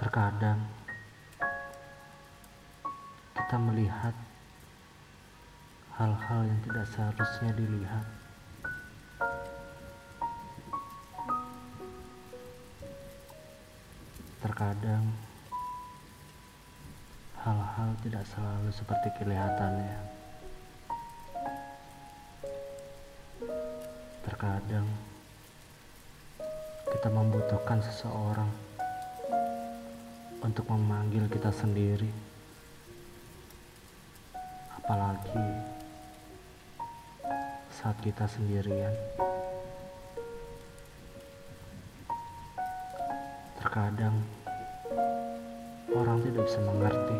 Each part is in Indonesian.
Terkadang kita melihat hal-hal yang tidak seharusnya dilihat. Terkadang hal-hal tidak selalu seperti kelihatannya. Terkadang kita membutuhkan seseorang untuk memanggil kita sendiri, apalagi saat kita sendirian. Terkadang orang tidak bisa mengerti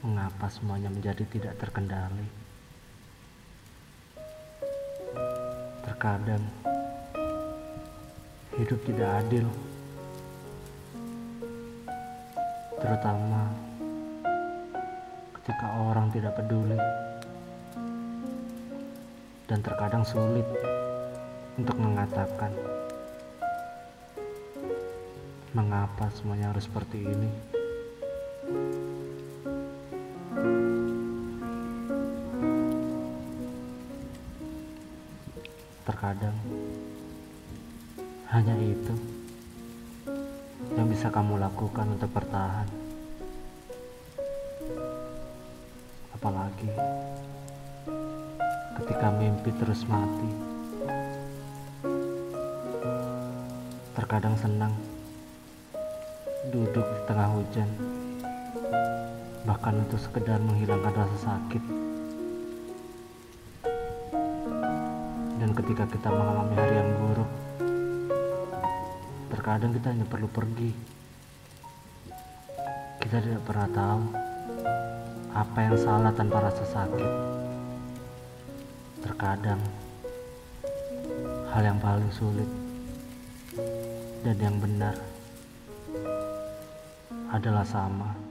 mengapa semuanya menjadi tidak terkendali. Terkadang hidup tidak adil, terutama ketika orang tidak peduli, dan terkadang sulit untuk mengatakan mengapa semuanya harus seperti ini. Terkadang hanya itu yang bisa kamu lakukan untuk bertahan. Apalagi ketika mimpi terus mati. Terkadang senang duduk di tengah hujan, bahkan untuk sekedar menghilangkan rasa sakit. Dan ketika kita mengalami hari yang buruk, terkadang kita hanya perlu pergi. Kita tidak pernah tahu apa yang salah tanpa rasa sakit. Terkadang hal yang paling sulit dan yang benar adalah sama.